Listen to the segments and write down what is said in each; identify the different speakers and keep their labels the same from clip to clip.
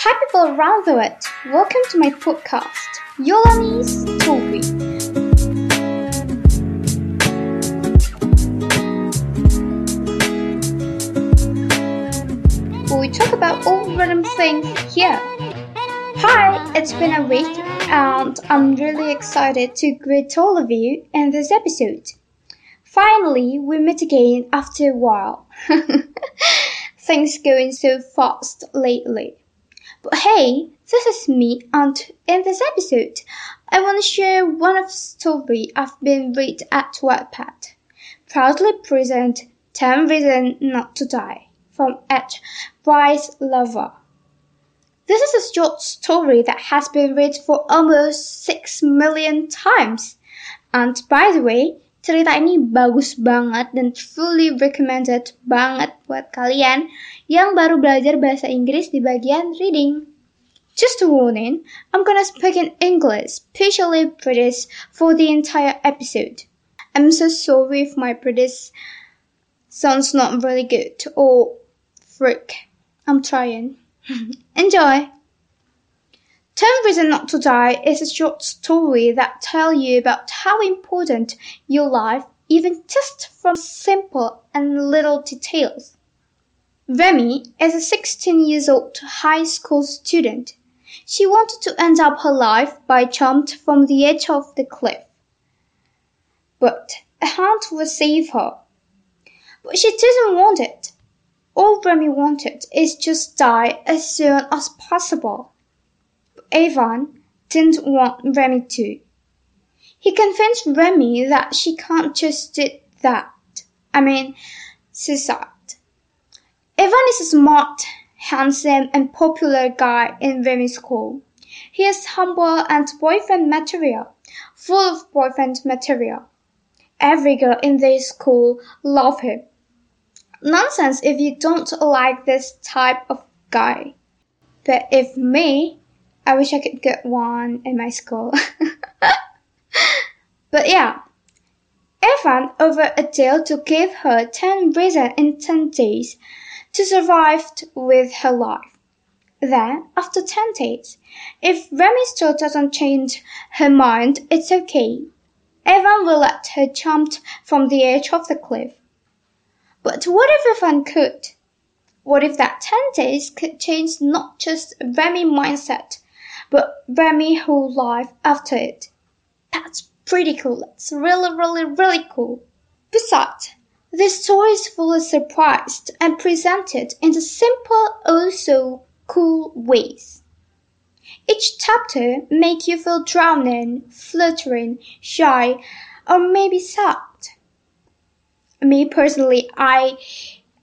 Speaker 1: Hi people around the world, welcome to my podcast, Yolani's. Where we talk about all random things here. Hi, it's been a week and I'm really excited to greet all of you in this episode. Finally, we meet again after a while. Things going so fast lately. But hey, this is me and in this episode, I want to share one of the story I've been read at Wattpad. Proudly present 10 Reasons Not to Die from at Vice Lover. This is a short story that has been read for almost 6 million times. And by the way, cerita ini bagus banget dan fully recommended banget buat kalian yang baru belajar bahasa Inggris di bagian reading. Just a warning, I'm gonna speak in English, especially British, for the entire episode. I'm so sorry if my British sounds not really good or freak. I'm trying. Enjoy! Ten Reasons Not to Die is a short story that tells you about how important your life, even just from simple and little details. Remy is a 16 years old high school student. She wanted to end up her life by jumped from the edge of the cliff. But a hunt would save her. But she didn't want it. All Remy wanted is just die as soon as possible. Evan didn't want Remy to. He convinced Remy that she can't just do that. I mean, suicide. Evan is a smart, handsome, and popular guy in Remy's school. He is humble and boyfriend material, full of boyfriend material. Every girl in this school love him. Nonsense if you don't like this type of guy. But if me, I wish I could get one in my school. but yeah, Evan over a Adele to give her 10 reasons in 10 days to survive with her life. Then, after 10 days, if Remy still doesn't change her mind, it's okay. Evan will let her jump from the edge of the cliff. But what if Evan could? What if that 10 days could change not just Remy mindset, but Remy whole life after it? That's pretty cool. That's really, really, really cool. Besides, this story is full of surprise and presented in the simple, also cool ways. Each chapter make you feel drowning, fluttering, shy, or maybe sad. Me personally, I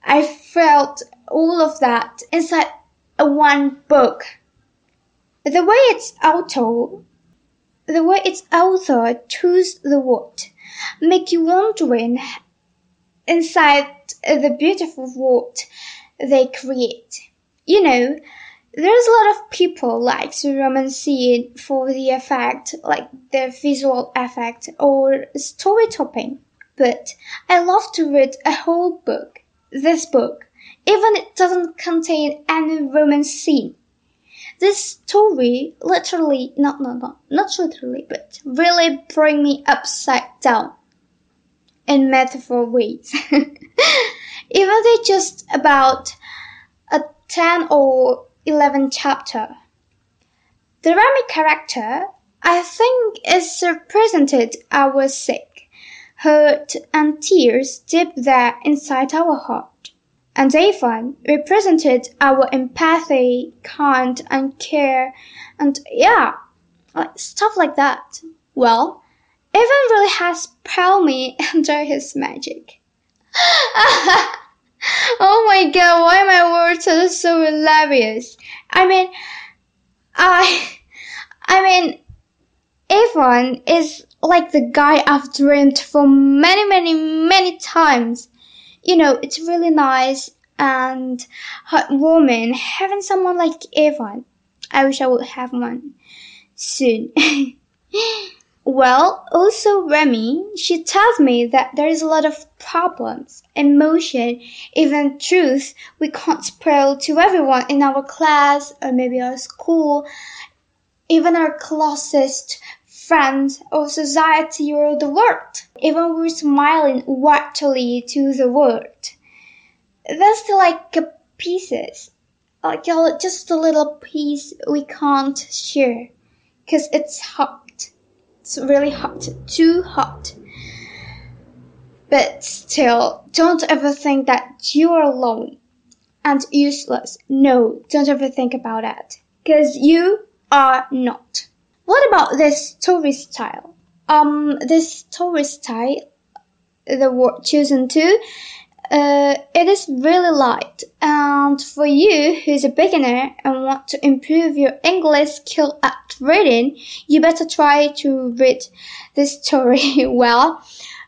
Speaker 1: I felt all of that inside one book. The way its author, the way its author choose the word, make you wondering inside the beautiful world they create. You know, there's a lot of people like to romance for the effect, like the visual effect or story topping. But I love to read a whole book, this book, even it doesn't contain any romance scene. This story literally, not, not, not, not literally, but really bring me upside down in metaphor ways. Even they just about a 10 or 11 chapter. The Remy character, I think, is represented our sick, hurt, and tears deep there inside our heart. And Evan represented our empathy, kind, and care, and yeah, like stuff like that. Well, Evan really has me under his magic. oh my god, why my words are so hilarious? I mean, I, I mean, Evan is like the guy I've dreamed for many, many, many times. You know, it's really nice and heartwarming having someone like Evan. I wish I would have one soon. Well, also Remy, she tells me that there is a lot of problems, emotion, even truth we can't spill to everyone in our class or maybe our school, even our closest friends or society or the world. Even we're smiling widely to the world. That's like pieces, like just a little piece we can't share, cause it's hot it's really hot, too hot. But still, don't ever think that you are alone and useless. No, don't ever think about that. Cause you are not. What about this story style? Um, this story style, the word chosen to, uh, it is really light. And for you who's a beginner and want to improve your English skill at reading, you better try to read this story well.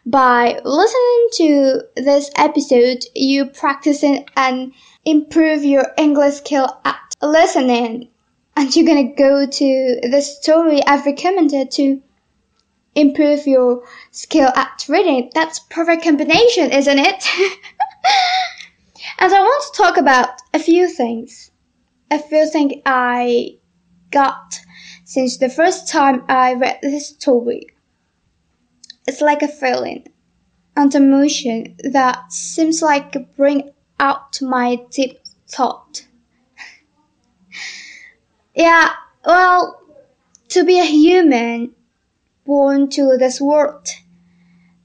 Speaker 1: By listening to this episode, you practice and improve your English skill at listening. And you're gonna go to the story I've recommended to improve your skill at reading. That's perfect combination, isn't it? and I want to talk about a few things. A few things I got since the first time I read this story. It's like a feeling and emotion that seems like bring out my deep thought. Yeah, well, to be a human born to this world.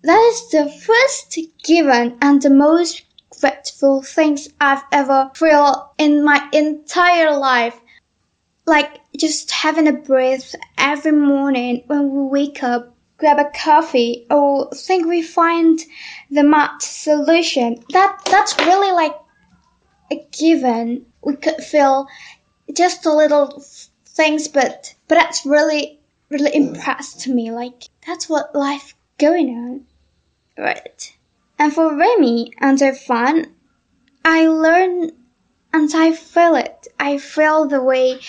Speaker 1: That is the first given and the most grateful things I've ever felt in my entire life. Like just having a breath every morning when we wake up, grab a coffee, or think we find the math solution. That that's really like a given. We could feel just the little things, but but that's really really mm. impressed to me. Like, that's what life going on. Right. And for Remy and her fun, I learn and I feel it. I feel the way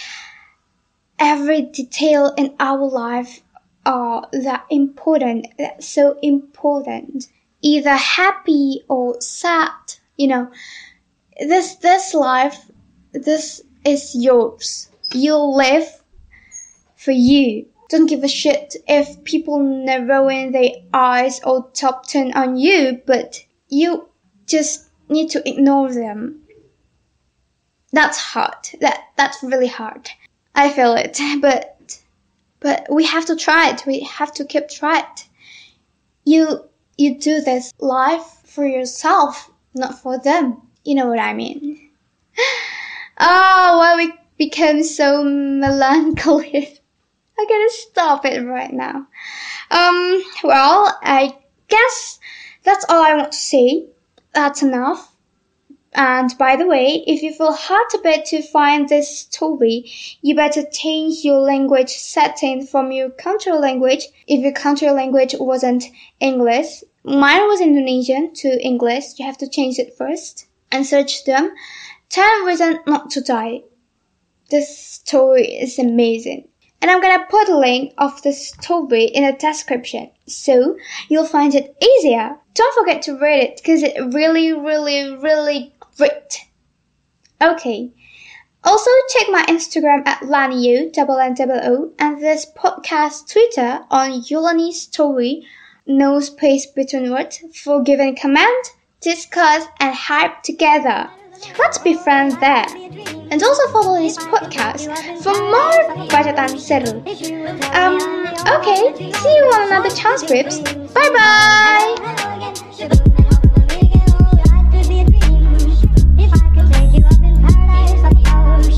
Speaker 1: every detail in our life are that important, that's so important. Either happy or sad, you know. This this life, this is yours. You'll live for you. Don't give a shit if people narrowing their eyes or top turn on you, but you just need to ignore them. That's hard. That that's really hard. I feel it, but but we have to try it. We have to keep try it. You you do this life for yourself, not for them. You know what I mean? Oh, why we become so melancholy. I gotta stop it right now. Um, well, I guess that's all I want to say. That's enough. And by the way, if you feel hard a bit to find this story, you better change your language setting from your country language if your country language wasn't English. Mine was Indonesian to English. You have to change it first and search them. 10 reasons not to die. This story is amazing and I'm gonna put a link of the story in the description so you'll find it easier. Don't forget to read it because it's really, really, really great. Okay. Also check my Instagram at Lanio, double N double O, and this podcast Twitter on Yulani Story, no space between words, for giving comment, discuss, and hype together. Let's be friends there. And also follow this podcast for more Better Than Seru. Um, okay, see you on another transcripts. Bye bye!